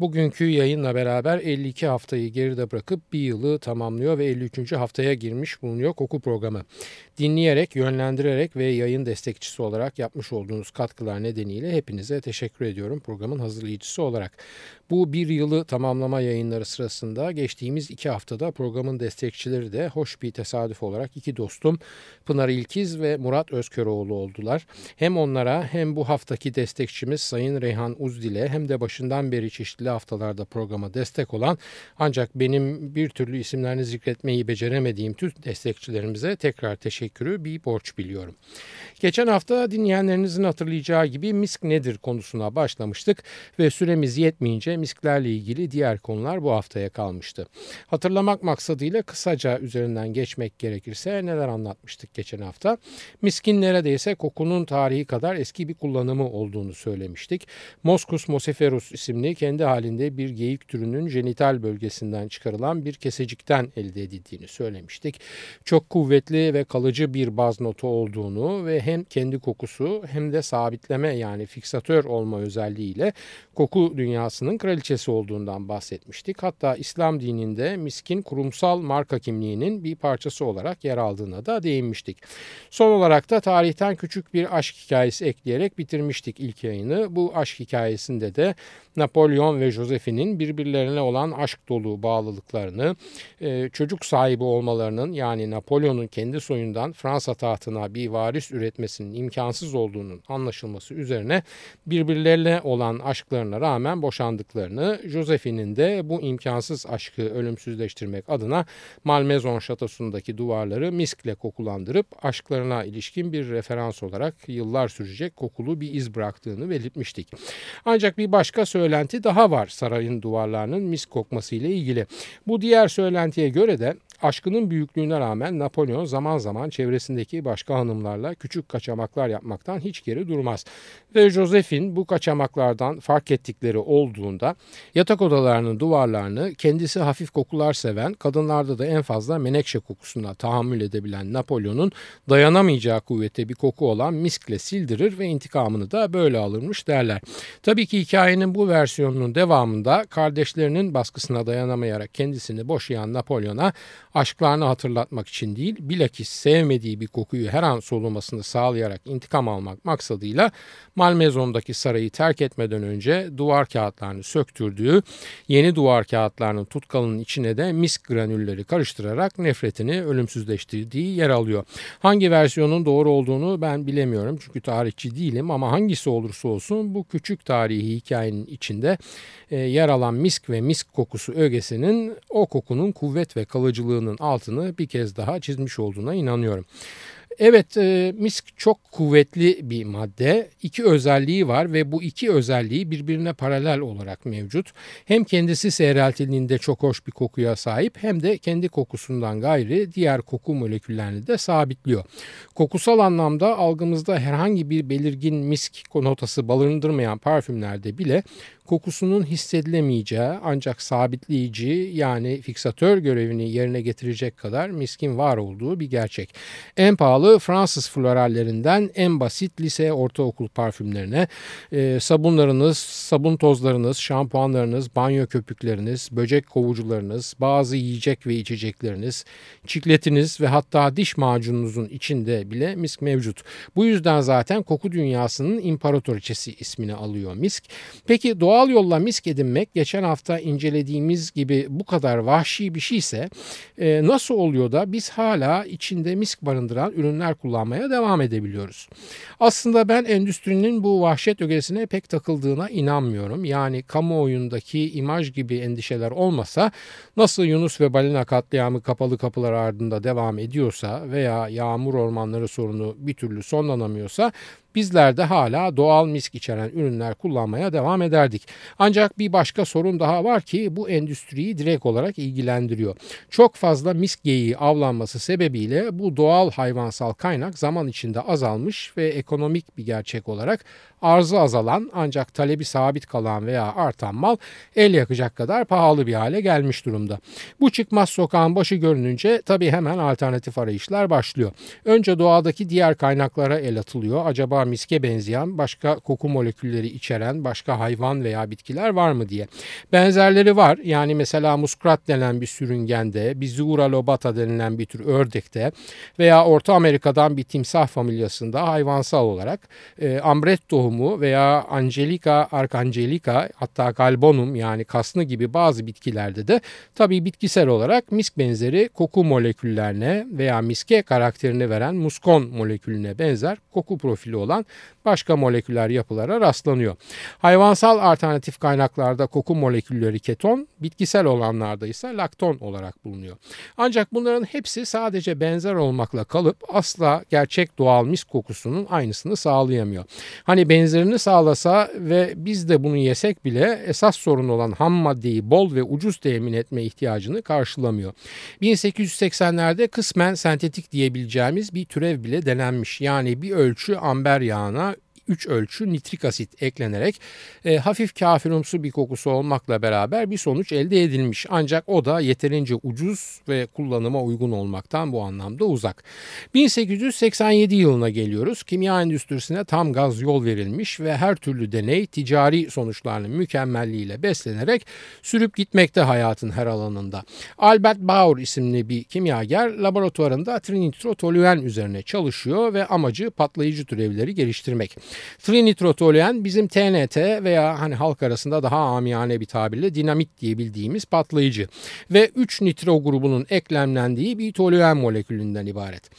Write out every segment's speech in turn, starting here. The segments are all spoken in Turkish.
Bugünkü yayınla beraber 52 haftayı geride bırakıp bir yılı tamamlıyor ve 53. haftaya girmiş bulunuyor koku programı. Dinleyerek, yönlendirerek ve yayın destekçisi olarak yapmış olduğunuz katkılar nedeniyle hepinize teşekkür ediyorum programın hazırlayıcısı olarak. Bu bir yılı tamamlama yayınları sırasında geçtiğimiz iki haftada programın destekçileri de hoş bir tesadüf olarak iki dostum Pınar İlkiz ve Murat Özköroğlu oldular. Hem onlara hem bu haftaki destekçimiz Sayın Reyhan Uzdil'e hem de başından beri çeşitli çeşitli haftalarda programa destek olan ancak benim bir türlü isimlerini zikretmeyi beceremediğim tüm destekçilerimize tekrar teşekkürü bir borç biliyorum. Geçen hafta dinleyenlerinizin hatırlayacağı gibi misk nedir konusuna başlamıştık ve süremiz yetmeyince misklerle ilgili diğer konular bu haftaya kalmıştı. Hatırlamak maksadıyla kısaca üzerinden geçmek gerekirse neler anlatmıştık geçen hafta? Miskin neredeyse kokunun tarihi kadar eski bir kullanımı olduğunu söylemiştik. Moscus mosiferus isimli kendi halinde bir geyik türünün jenital bölgesinden çıkarılan bir kesecikten elde edildiğini söylemiştik. Çok kuvvetli ve kalıcı bir baz notu olduğunu ve hem kendi kokusu hem de sabitleme yani fiksatör olma özelliğiyle koku dünyasının kraliçesi olduğundan bahsetmiştik. Hatta İslam dininde miskin kurumsal marka kimliğinin bir parçası olarak yer aldığına da değinmiştik. Son olarak da tarihten küçük bir aşk hikayesi ekleyerek bitirmiştik ilk yayını. Bu aşk hikayesinde de Napolyon ve Josephine'in birbirlerine olan aşk dolu bağlılıklarını, e, çocuk sahibi olmalarının yani Napolyon'un kendi soyundan Fransa tahtına bir varis üretmesinin imkansız olduğunun anlaşılması üzerine birbirlerine olan aşklarına rağmen boşandıklarını, Josephine'in de bu imkansız aşkı ölümsüzleştirmek adına Malmezon şatosundaki duvarları miskle kokulandırıp aşklarına ilişkin bir referans olarak yıllar sürecek kokulu bir iz bıraktığını belirtmiştik. Ancak bir başka söylenti daha var sarayın duvarlarının mis kokması ile ilgili. Bu diğer söylentiye göre de Aşkının büyüklüğüne rağmen Napolyon zaman zaman çevresindeki başka hanımlarla küçük kaçamaklar yapmaktan hiç geri durmaz. Ve Josephine bu kaçamaklardan fark ettikleri olduğunda yatak odalarının duvarlarını kendisi hafif kokular seven, kadınlarda da en fazla menekşe kokusuna tahammül edebilen Napolyon'un dayanamayacağı kuvvete bir koku olan miskle sildirir ve intikamını da böyle alırmış derler. Tabii ki hikayenin bu versiyonunun devamında kardeşlerinin baskısına dayanamayarak kendisini boşayan Napolyon'a aşklarını hatırlatmak için değil bilakis sevmediği bir kokuyu her an solumasını sağlayarak intikam almak maksadıyla Malmezon'daki sarayı terk etmeden önce duvar kağıtlarını söktürdüğü yeni duvar kağıtlarının tutkalının içine de misk granülleri karıştırarak nefretini ölümsüzleştirdiği yer alıyor. Hangi versiyonun doğru olduğunu ben bilemiyorum çünkü tarihçi değilim ama hangisi olursa olsun bu küçük tarihi hikayenin içinde e, yer alan misk ve misk kokusu ögesinin o kokunun kuvvet ve kalıcılığını iddiasının altını bir kez daha çizmiş olduğuna inanıyorum. Evet e, misk çok kuvvetli bir madde. İki özelliği var ve bu iki özelliği birbirine paralel olarak mevcut. Hem kendisi seyreltildiğinde çok hoş bir kokuya sahip hem de kendi kokusundan gayri diğer koku moleküllerini de sabitliyor. Kokusal anlamda algımızda herhangi bir belirgin misk notası barındırmayan parfümlerde bile kokusunun hissedilemeyeceği ancak sabitleyici yani fiksatör görevini yerine getirecek kadar miskin var olduğu bir gerçek. En pahalı Fransız florallerinden en basit lise ortaokul parfümlerine e, sabunlarınız, sabun tozlarınız, şampuanlarınız, banyo köpükleriniz, böcek kovucularınız, bazı yiyecek ve içecekleriniz, çikletiniz ve hatta diş macununuzun içinde bile misk mevcut. Bu yüzden zaten koku dünyasının imparatoriçesi ismini alıyor misk. Peki doğa Doğal yolla misk edinmek geçen hafta incelediğimiz gibi bu kadar vahşi bir şeyse e, nasıl oluyor da biz hala içinde misk barındıran ürünler kullanmaya devam edebiliyoruz? Aslında ben endüstrinin bu vahşet ögesine pek takıldığına inanmıyorum. Yani kamuoyundaki imaj gibi endişeler olmasa nasıl Yunus ve balina katliamı kapalı kapılar ardında devam ediyorsa veya yağmur ormanları sorunu bir türlü sonlanamıyorsa bizler de hala doğal misk içeren ürünler kullanmaya devam ederdik. Ancak bir başka sorun daha var ki bu endüstriyi direkt olarak ilgilendiriyor. Çok fazla misk geyiği avlanması sebebiyle bu doğal hayvansal kaynak zaman içinde azalmış ve ekonomik bir gerçek olarak arzı azalan ancak talebi sabit kalan veya artan mal el yakacak kadar pahalı bir hale gelmiş durumda. Bu çıkmaz sokağın başı görününce tabii hemen alternatif arayışlar başlıyor. Önce doğadaki diğer kaynaklara el atılıyor. Acaba miske benzeyen başka koku molekülleri içeren başka hayvan veya bitkiler var mı diye. Benzerleri var. Yani mesela muskrat denen bir sürüngende, Bizura lobata denilen bir tür ördekte veya Orta Amerika'dan bir timsah familyasında hayvansal olarak e, ambret tohumu veya Angelica arcangelica hatta galbonum yani kasnı gibi bazı bitkilerde de tabii bitkisel olarak misk benzeri koku moleküllerine veya miske karakterini veren muskon molekülüne benzer koku profili olan başka moleküler yapılara rastlanıyor. Hayvansal alternatif kaynaklarda koku molekülleri keton, bitkisel olanlarda ise lakton olarak bulunuyor. Ancak bunların hepsi sadece benzer olmakla kalıp asla gerçek doğal mis kokusunun aynısını sağlayamıyor. Hani benzerini sağlasa ve biz de bunu yesek bile esas sorun olan ham maddeyi bol ve ucuz temin etme ihtiyacını karşılamıyor. 1880'lerde kısmen sentetik diyebileceğimiz bir türev bile denenmiş. Yani bir ölçü amber yağına 3 ölçü nitrik asit eklenerek e, hafif kafirumsu bir kokusu olmakla beraber bir sonuç elde edilmiş. Ancak o da yeterince ucuz ve kullanıma uygun olmaktan bu anlamda uzak. 1887 yılına geliyoruz. Kimya endüstrisine tam gaz yol verilmiş ve her türlü deney ticari sonuçlarının mükemmelliğiyle beslenerek sürüp gitmekte hayatın her alanında. Albert Bauer isimli bir kimyager laboratuvarında trinitrotoluen üzerine çalışıyor ve amacı patlayıcı türevleri geliştirmek. Trinitrotoluen bizim TNT veya hani halk arasında daha amiyane bir tabirle dinamit diye bildiğimiz patlayıcı ve 3 nitro grubunun eklemlendiği bir toluen molekülünden ibaret.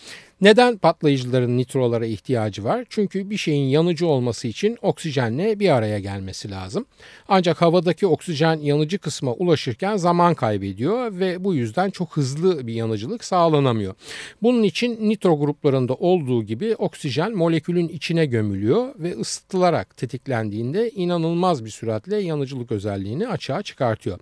Neden patlayıcıların nitrolara ihtiyacı var? Çünkü bir şeyin yanıcı olması için oksijenle bir araya gelmesi lazım. Ancak havadaki oksijen yanıcı kısma ulaşırken zaman kaybediyor ve bu yüzden çok hızlı bir yanıcılık sağlanamıyor. Bunun için nitro gruplarında olduğu gibi oksijen molekülün içine gömülüyor ve ısıtılarak tetiklendiğinde inanılmaz bir süratle yanıcılık özelliğini açığa çıkartıyor.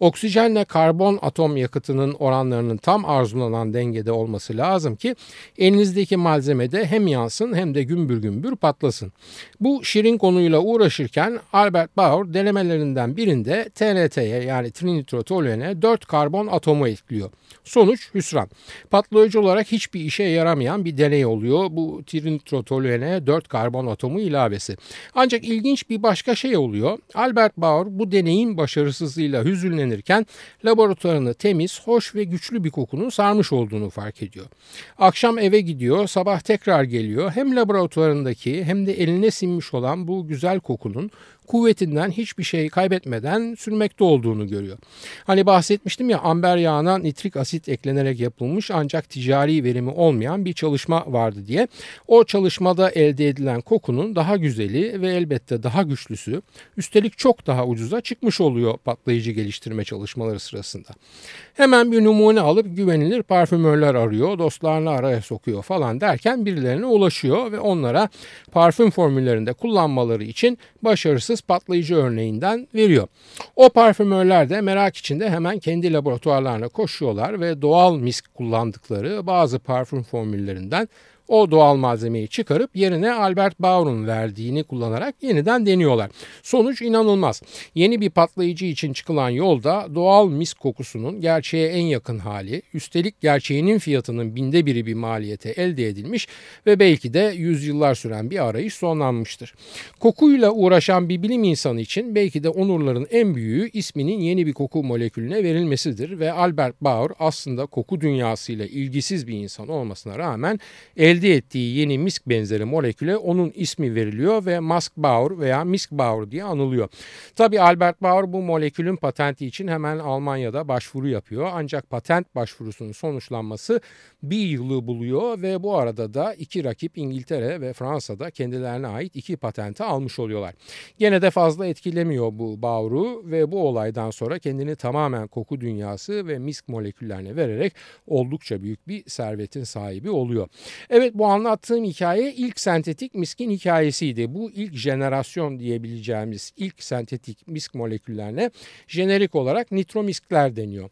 Oksijenle karbon atom yakıtının oranlarının tam arzulanan dengede olması lazım ki elinizdeki malzemede hem yansın hem de gümbür gümbür patlasın. Bu şirin konuyla uğraşırken Albert Bauer denemelerinden birinde TNT'ye yani trinitrotoluene 4 karbon atomu ekliyor. Sonuç hüsran. Patlayıcı olarak hiçbir işe yaramayan bir deney oluyor bu trinitrotoluene 4 karbon atomu ilavesi. Ancak ilginç bir başka şey oluyor. Albert Bauer bu deneyin başarısızlığıyla hüzünlenirken laboratuvarını temiz, hoş ve güçlü bir kokunun sarmış olduğunu fark ediyor. Akşam eve gidiyor, sabah tekrar geliyor. Hem laboratuvarındaki hem de eline sinmiş olan bu güzel kokunun kuvvetinden hiçbir şey kaybetmeden sürmekte olduğunu görüyor. Hani bahsetmiştim ya amber yağına nitrik asit eklenerek yapılmış ancak ticari verimi olmayan bir çalışma vardı diye. O çalışmada elde edilen kokunun daha güzeli ve elbette daha güçlüsü üstelik çok daha ucuza çıkmış oluyor patlayıcı geliştirme çalışmaları sırasında. Hemen bir numune alıp güvenilir parfümörler arıyor, dostlarını araya sokuyor falan derken birilerine ulaşıyor ve onlara parfüm formüllerinde kullanmaları için başarısız patlayıcı örneğinden veriyor. O parfümörler de merak içinde hemen kendi laboratuvarlarına koşuyorlar ve doğal misk kullandıkları bazı parfüm formüllerinden o doğal malzemeyi çıkarıp yerine Albert Bauer'un verdiğini kullanarak yeniden deniyorlar. Sonuç inanılmaz. Yeni bir patlayıcı için çıkılan yolda doğal mis kokusunun gerçeğe en yakın hali, üstelik gerçeğinin fiyatının binde biri bir maliyete elde edilmiş ve belki de yüzyıllar süren bir arayış sonlanmıştır. Kokuyla uğraşan bir bilim insanı için belki de onurların en büyüğü isminin yeni bir koku molekülüne verilmesidir ve Albert Bauer aslında koku dünyasıyla ilgisiz bir insan olmasına rağmen el elde ettiği yeni misk benzeri moleküle onun ismi veriliyor ve Musk Bauer veya Misk Bauer diye anılıyor. Tabi Albert Bauer bu molekülün patenti için hemen Almanya'da başvuru yapıyor. Ancak patent başvurusunun sonuçlanması bir yılı buluyor ve bu arada da iki rakip İngiltere ve Fransa'da kendilerine ait iki patenti almış oluyorlar. Gene de fazla etkilemiyor bu Bauer'u ve bu olaydan sonra kendini tamamen koku dünyası ve misk moleküllerine vererek oldukça büyük bir servetin sahibi oluyor. Evet Evet bu anlattığım hikaye ilk sentetik miskin hikayesiydi. Bu ilk jenerasyon diyebileceğimiz ilk sentetik misk moleküllerine jenerik olarak nitromiskler deniyor.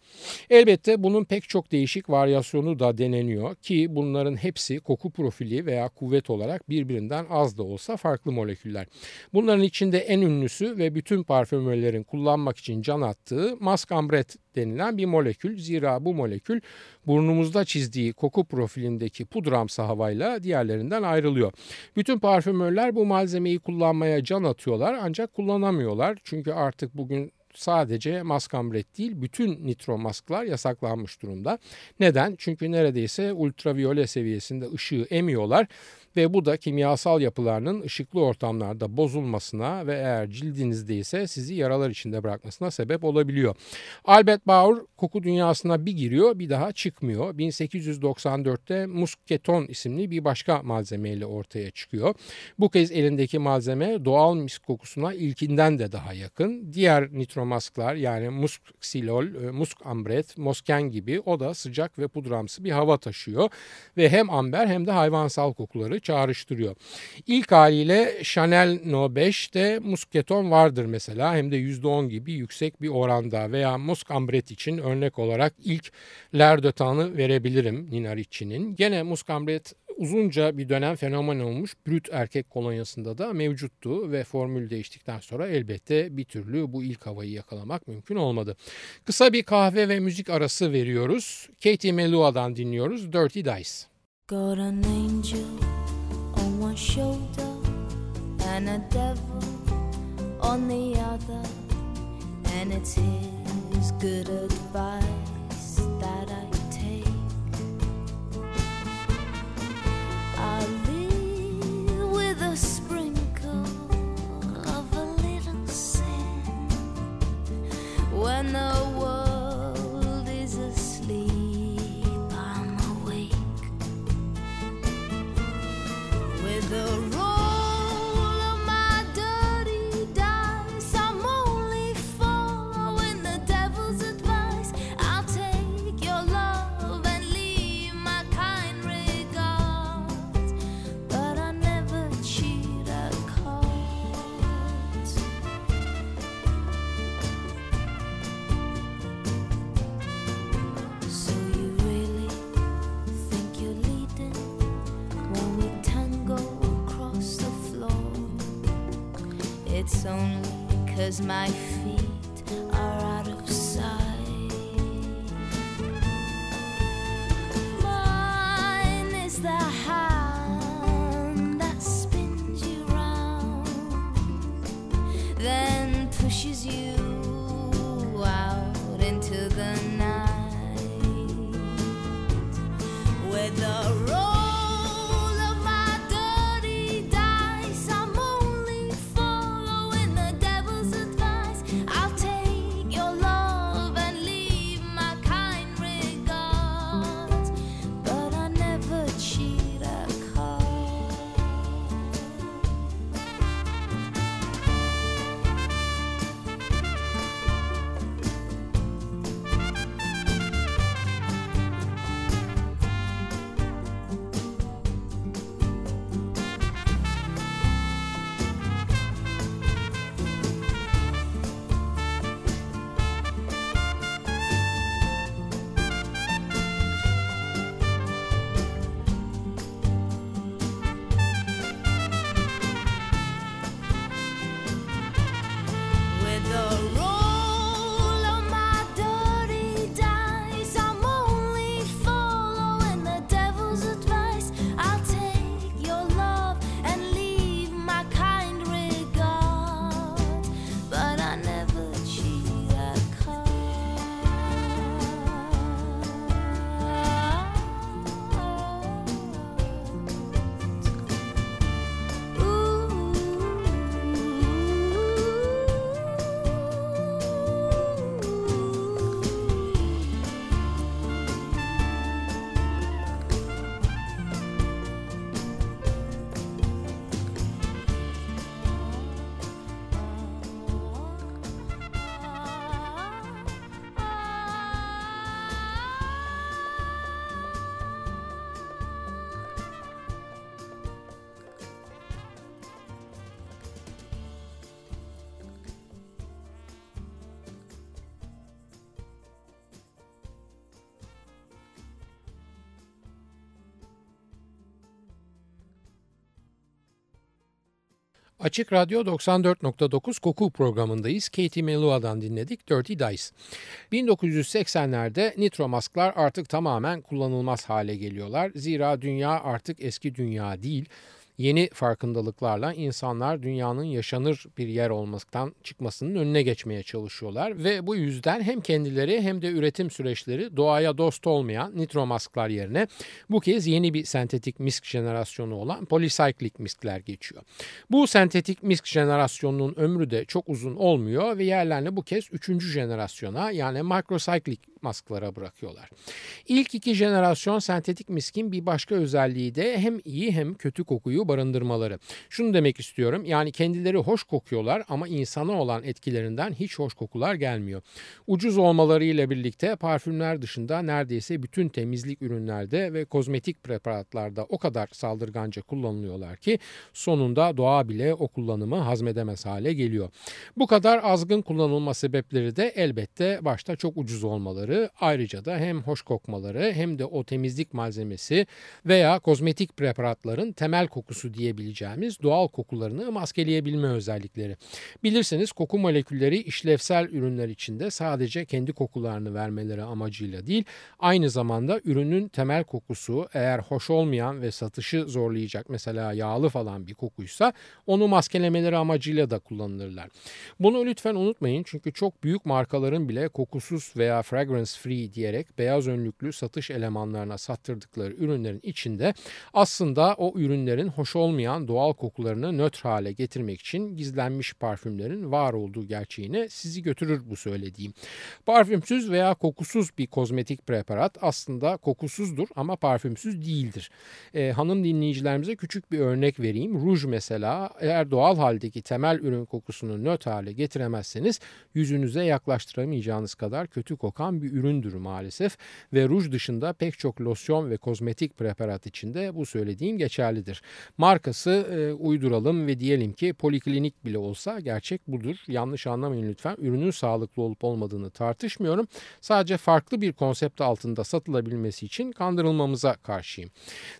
Elbette bunun pek çok değişik varyasyonu da deneniyor ki bunların hepsi koku profili veya kuvvet olarak birbirinden az da olsa farklı moleküller. Bunların içinde en ünlüsü ve bütün parfümörlerin kullanmak için can attığı maskambret denilen bir molekül. Zira bu molekül burnumuzda çizdiği koku profilindeki pudramsı havayla diğerlerinden ayrılıyor. Bütün parfümörler bu malzemeyi kullanmaya can atıyorlar ancak kullanamıyorlar. Çünkü artık bugün sadece maskambret değil bütün nitro masklar yasaklanmış durumda. Neden? Çünkü neredeyse ultraviyole seviyesinde ışığı emiyorlar ve bu da kimyasal yapılarının ışıklı ortamlarda bozulmasına ve eğer cildinizde ise sizi yaralar içinde bırakmasına sebep olabiliyor. Albert Bauer koku dünyasına bir giriyor bir daha çıkmıyor. 1894'te musketon isimli bir başka malzemeyle ortaya çıkıyor. Bu kez elindeki malzeme doğal misk kokusuna ilkinden de daha yakın. Diğer nitromasklar yani musk silol, e, musk ambret, mosken gibi o da sıcak ve pudramsı bir hava taşıyor ve hem amber hem de hayvansal kokuları çağrıştırıyor. İlk haliyle Chanel No 5'te musketon vardır mesela hem de %10 gibi yüksek bir oranda veya musk ambret için örnek olarak ilk Lerdötan'ı verebilirim Nina Ricci'nin. Gene musk ambret uzunca bir dönem fenomen olmuş brüt erkek kolonyasında da mevcuttu ve formül değiştikten sonra elbette bir türlü bu ilk havayı yakalamak mümkün olmadı. Kısa bir kahve ve müzik arası veriyoruz. Katie Melua'dan dinliyoruz Dirty Dice. Got an angel one shoulder and a devil on the other, and it's his good advice when the was my Açık Radyo 94.9 Koku programındayız. Katie Melua'dan dinledik Dirty Dice. 1980'lerde nitro masklar artık tamamen kullanılmaz hale geliyorlar. Zira dünya artık eski dünya değil. Yeni farkındalıklarla insanlar dünyanın yaşanır bir yer olmaktan çıkmasının önüne geçmeye çalışıyorlar ve bu yüzden hem kendileri hem de üretim süreçleri doğaya dost olmayan nitromasklar yerine bu kez yeni bir sentetik misk jenerasyonu olan polycyclic miskler geçiyor. Bu sentetik misk jenerasyonunun ömrü de çok uzun olmuyor ve yerlerini bu kez üçüncü jenerasyona yani microcyclic masklara bırakıyorlar. İlk iki jenerasyon sentetik miskin bir başka özelliği de hem iyi hem kötü kokuyu barındırmaları. Şunu demek istiyorum yani kendileri hoş kokuyorlar ama insana olan etkilerinden hiç hoş kokular gelmiyor. Ucuz olmaları ile birlikte parfümler dışında neredeyse bütün temizlik ürünlerde ve kozmetik preparatlarda o kadar saldırganca kullanılıyorlar ki sonunda doğa bile o kullanımı hazmedemez hale geliyor. Bu kadar azgın kullanılma sebepleri de elbette başta çok ucuz olmaları ayrıca da hem hoş kokmaları hem de o temizlik malzemesi veya kozmetik preparatların temel kokusu diyebileceğimiz doğal kokularını maskeleyebilme özellikleri. Bilirseniz koku molekülleri işlevsel ürünler içinde sadece kendi kokularını vermeleri amacıyla değil, aynı zamanda ürünün temel kokusu eğer hoş olmayan ve satışı zorlayacak mesela yağlı falan bir kokuysa onu maskelemeleri amacıyla da kullanılırlar. Bunu lütfen unutmayın çünkü çok büyük markaların bile kokusuz veya fragrance free diyerek beyaz önlüklü satış elemanlarına sattırdıkları ürünlerin içinde aslında o ürünlerin hoş olmayan doğal kokularını nötr hale getirmek için gizlenmiş parfümlerin var olduğu gerçeğine sizi götürür bu söylediğim. Parfümsüz veya kokusuz bir kozmetik preparat aslında kokusuzdur ama parfümsüz değildir. E, hanım dinleyicilerimize küçük bir örnek vereyim. Ruj mesela eğer doğal haldeki temel ürün kokusunu nötr hale getiremezseniz yüzünüze yaklaştıramayacağınız kadar kötü kokan bir üründür maalesef ve ruj dışında pek çok losyon ve kozmetik preparat içinde bu söylediğim geçerlidir. Markası e, uyduralım ve diyelim ki poliklinik bile olsa gerçek budur. Yanlış anlamayın lütfen. Ürünün sağlıklı olup olmadığını tartışmıyorum. Sadece farklı bir konsept altında satılabilmesi için kandırılmamıza karşıyım.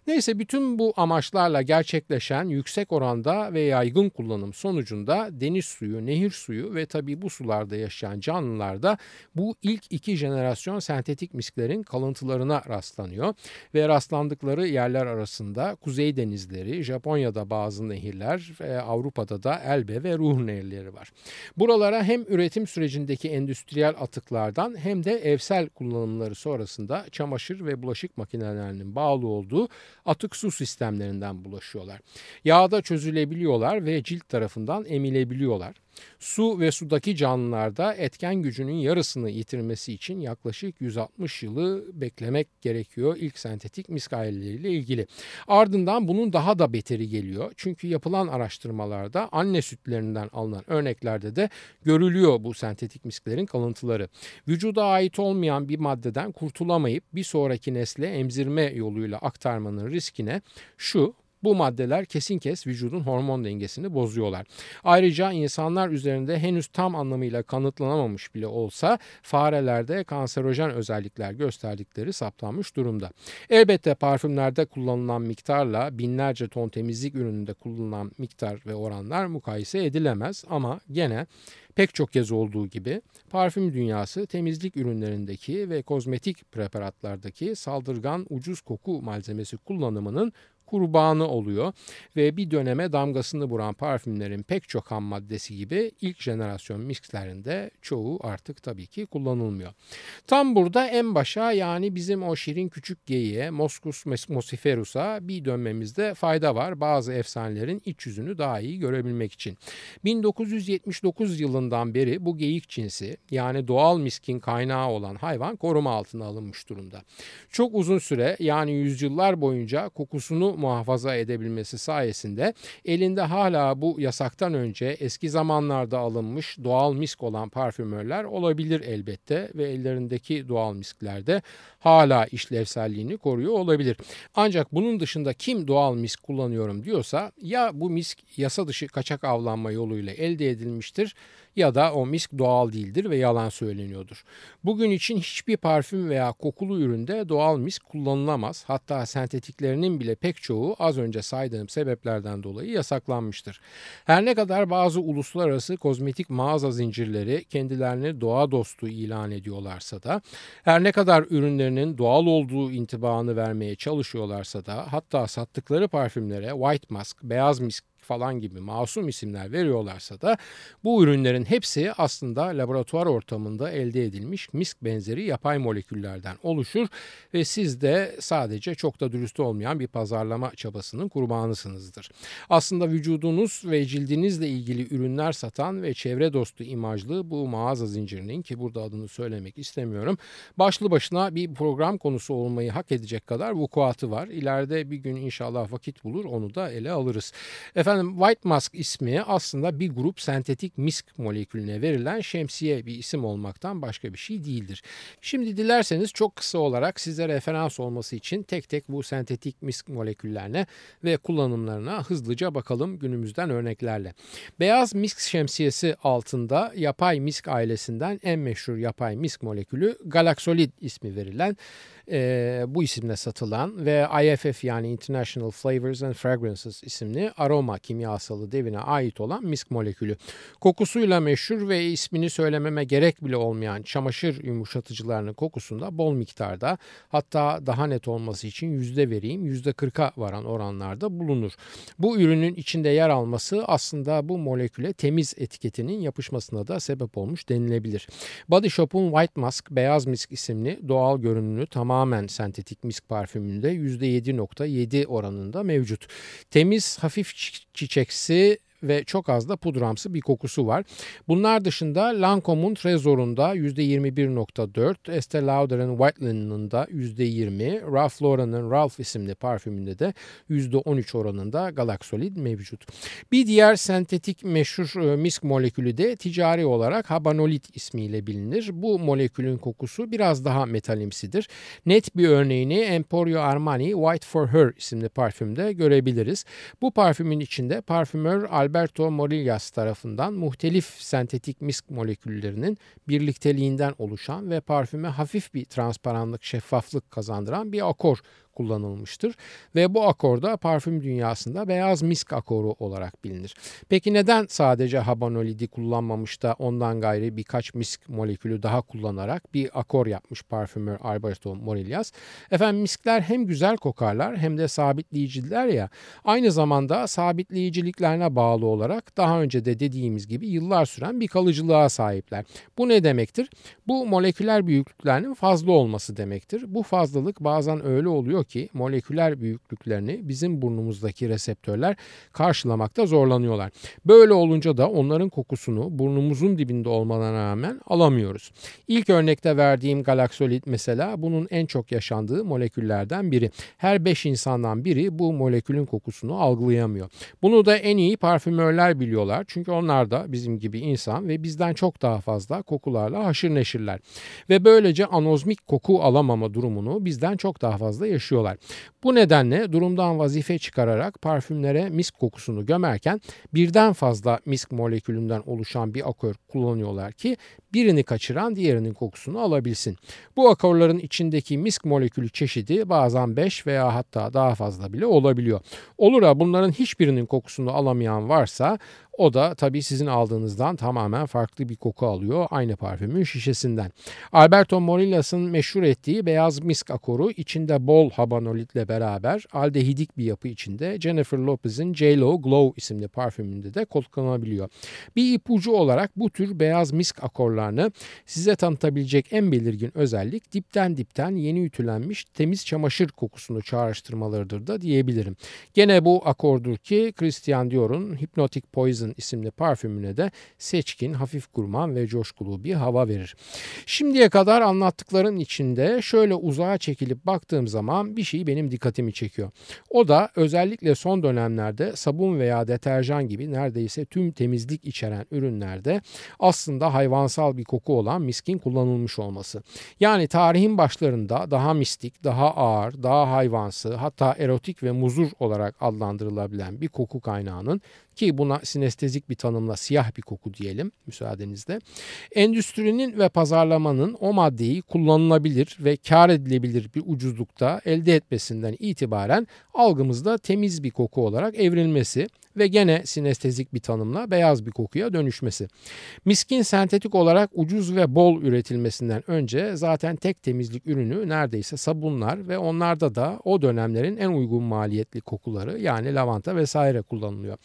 Neyse bütün bu amaçlarla gerçekleşen yüksek oranda ve yaygın kullanım sonucunda deniz suyu, nehir suyu ve tabii bu sularda yaşayan canlılar da bu ilk iki jenerasyon sentetik misklerin kalıntılarına rastlanıyor ve rastlandıkları yerler arasında kuzey denizleri, Japonya'da bazı nehirler, Avrupa'da da Elbe ve Ruhr nehirleri var. Buralara hem üretim sürecindeki endüstriyel atıklardan hem de evsel kullanımları sonrasında çamaşır ve bulaşık makinelerinin bağlı olduğu atık su sistemlerinden bulaşıyorlar. Yağda çözülebiliyorlar ve cilt tarafından emilebiliyorlar. Su ve sudaki canlılarda etken gücünün yarısını yitirmesi için yaklaşık 160 yılı beklemek gerekiyor ilk sentetik misk aileleriyle ilgili. Ardından bunun daha da beteri geliyor. Çünkü yapılan araştırmalarda anne sütlerinden alınan örneklerde de görülüyor bu sentetik misklerin kalıntıları. Vücuda ait olmayan bir maddeden kurtulamayıp bir sonraki nesle emzirme yoluyla aktarmanın riskine şu bu maddeler kesin kes vücudun hormon dengesini bozuyorlar. Ayrıca insanlar üzerinde henüz tam anlamıyla kanıtlanamamış bile olsa farelerde kanserojen özellikler gösterdikleri saptanmış durumda. Elbette parfümlerde kullanılan miktarla binlerce ton temizlik ürününde kullanılan miktar ve oranlar mukayese edilemez ama gene pek çok kez olduğu gibi parfüm dünyası temizlik ürünlerindeki ve kozmetik preparatlardaki saldırgan ucuz koku malzemesi kullanımının kurbanı oluyor ve bir döneme damgasını vuran parfümlerin pek çok ham maddesi gibi ilk jenerasyon misklerinde çoğu artık tabii ki kullanılmıyor. Tam burada en başa yani bizim o şirin küçük geyiğe Moscus mosiferus'a bir dönmemizde fayda var. Bazı efsanelerin iç yüzünü daha iyi görebilmek için. 1979 yılından beri bu geyik cinsi yani doğal miskin kaynağı olan hayvan koruma altına alınmış durumda. Çok uzun süre yani yüzyıllar boyunca kokusunu muhafaza edebilmesi sayesinde elinde hala bu yasaktan önce eski zamanlarda alınmış doğal misk olan parfümörler olabilir elbette ve ellerindeki doğal misklerde hala işlevselliğini koruyor olabilir. Ancak bunun dışında kim doğal misk kullanıyorum diyorsa ya bu misk yasa dışı kaçak avlanma yoluyla elde edilmiştir ya da o misk doğal değildir ve yalan söyleniyordur. Bugün için hiçbir parfüm veya kokulu üründe doğal misk kullanılamaz. Hatta sentetiklerinin bile pek çoğu az önce saydığım sebeplerden dolayı yasaklanmıştır. Her ne kadar bazı uluslararası kozmetik mağaza zincirleri kendilerini doğa dostu ilan ediyorlarsa da her ne kadar ürünlerinin doğal olduğu intibanı vermeye çalışıyorlarsa da hatta sattıkları parfümlere white mask, beyaz misk falan gibi masum isimler veriyorlarsa da bu ürünlerin hepsi aslında laboratuvar ortamında elde edilmiş misk benzeri yapay moleküllerden oluşur ve siz de sadece çok da dürüst olmayan bir pazarlama çabasının kurbanısınızdır. Aslında vücudunuz ve cildinizle ilgili ürünler satan ve çevre dostu imajlı bu mağaza zincirinin ki burada adını söylemek istemiyorum başlı başına bir program konusu olmayı hak edecek kadar vukuatı var. İleride bir gün inşallah vakit bulur onu da ele alırız. Efendim Efendim White Mask ismi aslında bir grup sentetik misk molekülüne verilen şemsiye bir isim olmaktan başka bir şey değildir. Şimdi dilerseniz çok kısa olarak size referans olması için tek tek bu sentetik misk moleküllerine ve kullanımlarına hızlıca bakalım günümüzden örneklerle. Beyaz misk şemsiyesi altında yapay misk ailesinden en meşhur yapay misk molekülü galaksolid ismi verilen e, bu isimle satılan ve IFF yani International Flavors and Fragrances isimli aroma kimyasalı devine ait olan misk molekülü. Kokusuyla meşhur ve ismini söylememe gerek bile olmayan çamaşır yumuşatıcılarının kokusunda bol miktarda hatta daha net olması için yüzde vereyim yüzde kırka varan oranlarda bulunur. Bu ürünün içinde yer alması aslında bu moleküle temiz etiketinin yapışmasına da sebep olmuş denilebilir. Body Shop'un White Mask Beyaz Misk isimli doğal görünümlü tamamen sentetik misk parfümünde %7.7 oranında mevcut. Temiz hafif çiçeksi ve çok az da pudramsı bir kokusu var. Bunlar dışında Lancome'un Tresor'unda %21.4, Estee Lauder'ın White Linen'ın da %20, Ralph Lauren'ın Ralph isimli parfümünde de %13 oranında Galaxolid mevcut. Bir diğer sentetik meşhur e, misk molekülü de ticari olarak Habanolit ismiyle bilinir. Bu molekülün kokusu biraz daha metalimsidir. Net bir örneğini Emporio Armani White for Her isimli parfümde görebiliriz. Bu parfümün içinde parfümör Albert Alberto Morillas tarafından muhtelif sentetik misk moleküllerinin birlikteliğinden oluşan ve parfüme hafif bir transparanlık, şeffaflık kazandıran bir akor kullanılmıştır ve bu akorda parfüm dünyasında beyaz misk akoru olarak bilinir. Peki neden sadece habanolidi kullanmamış da ondan gayri birkaç misk molekülü daha kullanarak bir akor yapmış parfümör Alberto Morillas? Efendim miskler hem güzel kokarlar hem de sabitleyiciler ya aynı zamanda sabitleyiciliklerine bağlı olarak daha önce de dediğimiz gibi yıllar süren bir kalıcılığa sahipler. Bu ne demektir? Bu moleküler büyüklüklerinin fazla olması demektir. Bu fazlalık bazen öyle oluyor oluyor ki moleküler büyüklüklerini bizim burnumuzdaki reseptörler karşılamakta zorlanıyorlar. Böyle olunca da onların kokusunu burnumuzun dibinde olmalarına rağmen alamıyoruz. İlk örnekte verdiğim galaksolit mesela bunun en çok yaşandığı moleküllerden biri. Her 5 insandan biri bu molekülün kokusunu algılayamıyor. Bunu da en iyi parfümörler biliyorlar. Çünkü onlar da bizim gibi insan ve bizden çok daha fazla kokularla haşır neşirler. Ve böylece anozmik koku alamama durumunu bizden çok daha fazla yaşıyorlar yaşıyorlar. Bu nedenle durumdan vazife çıkararak parfümlere misk kokusunu gömerken birden fazla misk molekülünden oluşan bir akör kullanıyorlar ki birini kaçıran diğerinin kokusunu alabilsin. Bu akorların içindeki misk molekülü çeşidi bazen 5 veya hatta daha fazla bile olabiliyor. Olur ha bunların hiçbirinin kokusunu alamayan varsa o da tabii sizin aldığınızdan tamamen farklı bir koku alıyor aynı parfümün şişesinden. Alberto Morillas'ın meşhur ettiği beyaz misk akoru içinde bol habanolitle beraber aldehidik bir yapı içinde Jennifer Lopez'in J-Lo Glow isimli parfümünde de kullanılabiliyor. Bir ipucu olarak bu tür beyaz misk akorlarını size tanıtabilecek en belirgin özellik dipten dipten yeni ütülenmiş temiz çamaşır kokusunu çağrıştırmalarıdır da diyebilirim. Gene bu akordur ki Christian Dior'un Hypnotic Poison isimli parfümüne de seçkin, hafif gurman ve coşkulu bir hava verir. Şimdiye kadar anlattıkların içinde şöyle uzağa çekilip baktığım zaman bir şey benim dikkatimi çekiyor. O da özellikle son dönemlerde sabun veya deterjan gibi neredeyse tüm temizlik içeren ürünlerde aslında hayvansal bir koku olan miskin kullanılmış olması. Yani tarihin başlarında daha mistik, daha ağır, daha hayvansı hatta erotik ve muzur olarak adlandırılabilen bir koku kaynağının ki buna sinestezik bir tanımla siyah bir koku diyelim müsaadenizle. Endüstrinin ve pazarlamanın o maddeyi kullanılabilir ve kar edilebilir bir ucuzlukta elde etmesinden itibaren algımızda temiz bir koku olarak evrilmesi ve gene sinestezik bir tanımla beyaz bir kokuya dönüşmesi. Miskin sentetik olarak ucuz ve bol üretilmesinden önce zaten tek temizlik ürünü neredeyse sabunlar ve onlarda da o dönemlerin en uygun maliyetli kokuları yani lavanta vesaire kullanılıyor.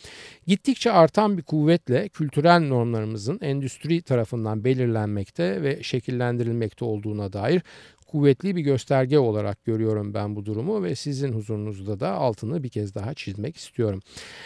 Gittikçe artan bir kuvvetle kültürel normlarımızın endüstri tarafından belirlenmekte ve şekillendirilmekte olduğuna dair kuvvetli bir gösterge olarak görüyorum ben bu durumu ve sizin huzurunuzda da altını bir kez daha çizmek istiyorum.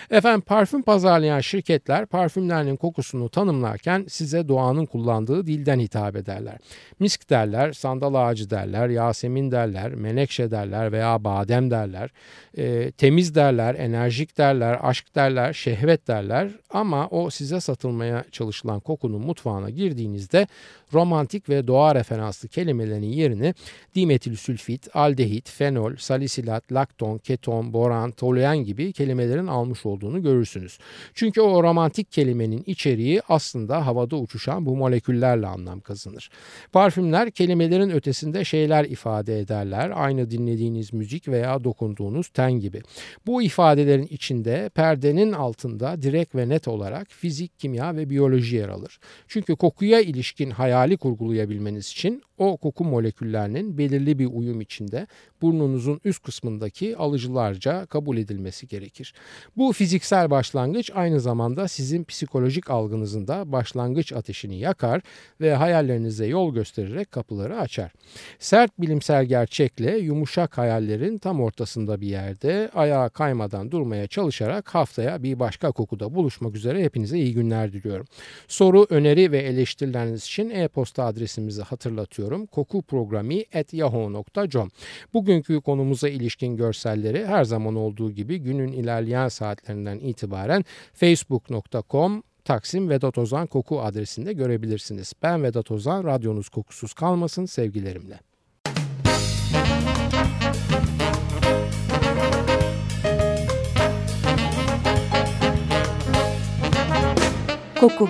Efendim parfüm pazarlayan şirketler parfümlerinin kokusunu tanımlarken size doğanın kullandığı dilden hitap ederler. Misk derler, sandal ağacı derler, yasemin derler, menekşe derler veya badem derler. E, temiz derler, enerjik derler, aşk derler, şehvet derler ama o size satılmaya çalışılan kokunun mutfağına girdiğinizde romantik ve doğa referanslı kelimelerin yerini dimetilsülfit, aldehit, fenol, salisilat, lakton, keton, boran, toluen gibi kelimelerin almış olduğunu görürsünüz. Çünkü o romantik kelimenin içeriği aslında havada uçuşan bu moleküllerle anlam kazanır. Parfümler kelimelerin ötesinde şeyler ifade ederler. Aynı dinlediğiniz müzik veya dokunduğunuz ten gibi. Bu ifadelerin içinde perdenin altında direkt ve net olarak fizik, kimya ve biyoloji yer alır. Çünkü kokuya ilişkin hayali kurgulayabilmeniz için o koku moleküllerinin belirli bir uyum içinde burnunuzun üst kısmındaki alıcılarca kabul edilmesi gerekir. Bu fiziksel başlangıç aynı zamanda sizin psikolojik algınızın da başlangıç ateşini yakar ve hayallerinize yol göstererek kapıları açar. Sert bilimsel gerçekle yumuşak hayallerin tam ortasında bir yerde ayağa kaymadan durmaya çalışarak haftaya bir başka kokuda buluşmak üzere hepinize iyi günler diliyorum. Soru, öneri ve eleştirileriniz için e-posta adresimizi hatırlatıyorum. kokuprogrami.yahoo.com Bugünkü konumuza ilişkin görselleri her zaman olduğu gibi günün ilerleyen saatlerinden itibaren facebook.com Taksim Vedat Ozan Koku adresinde görebilirsiniz. Ben Vedat Ozan, radyonuz kokusuz kalmasın sevgilerimle. Koku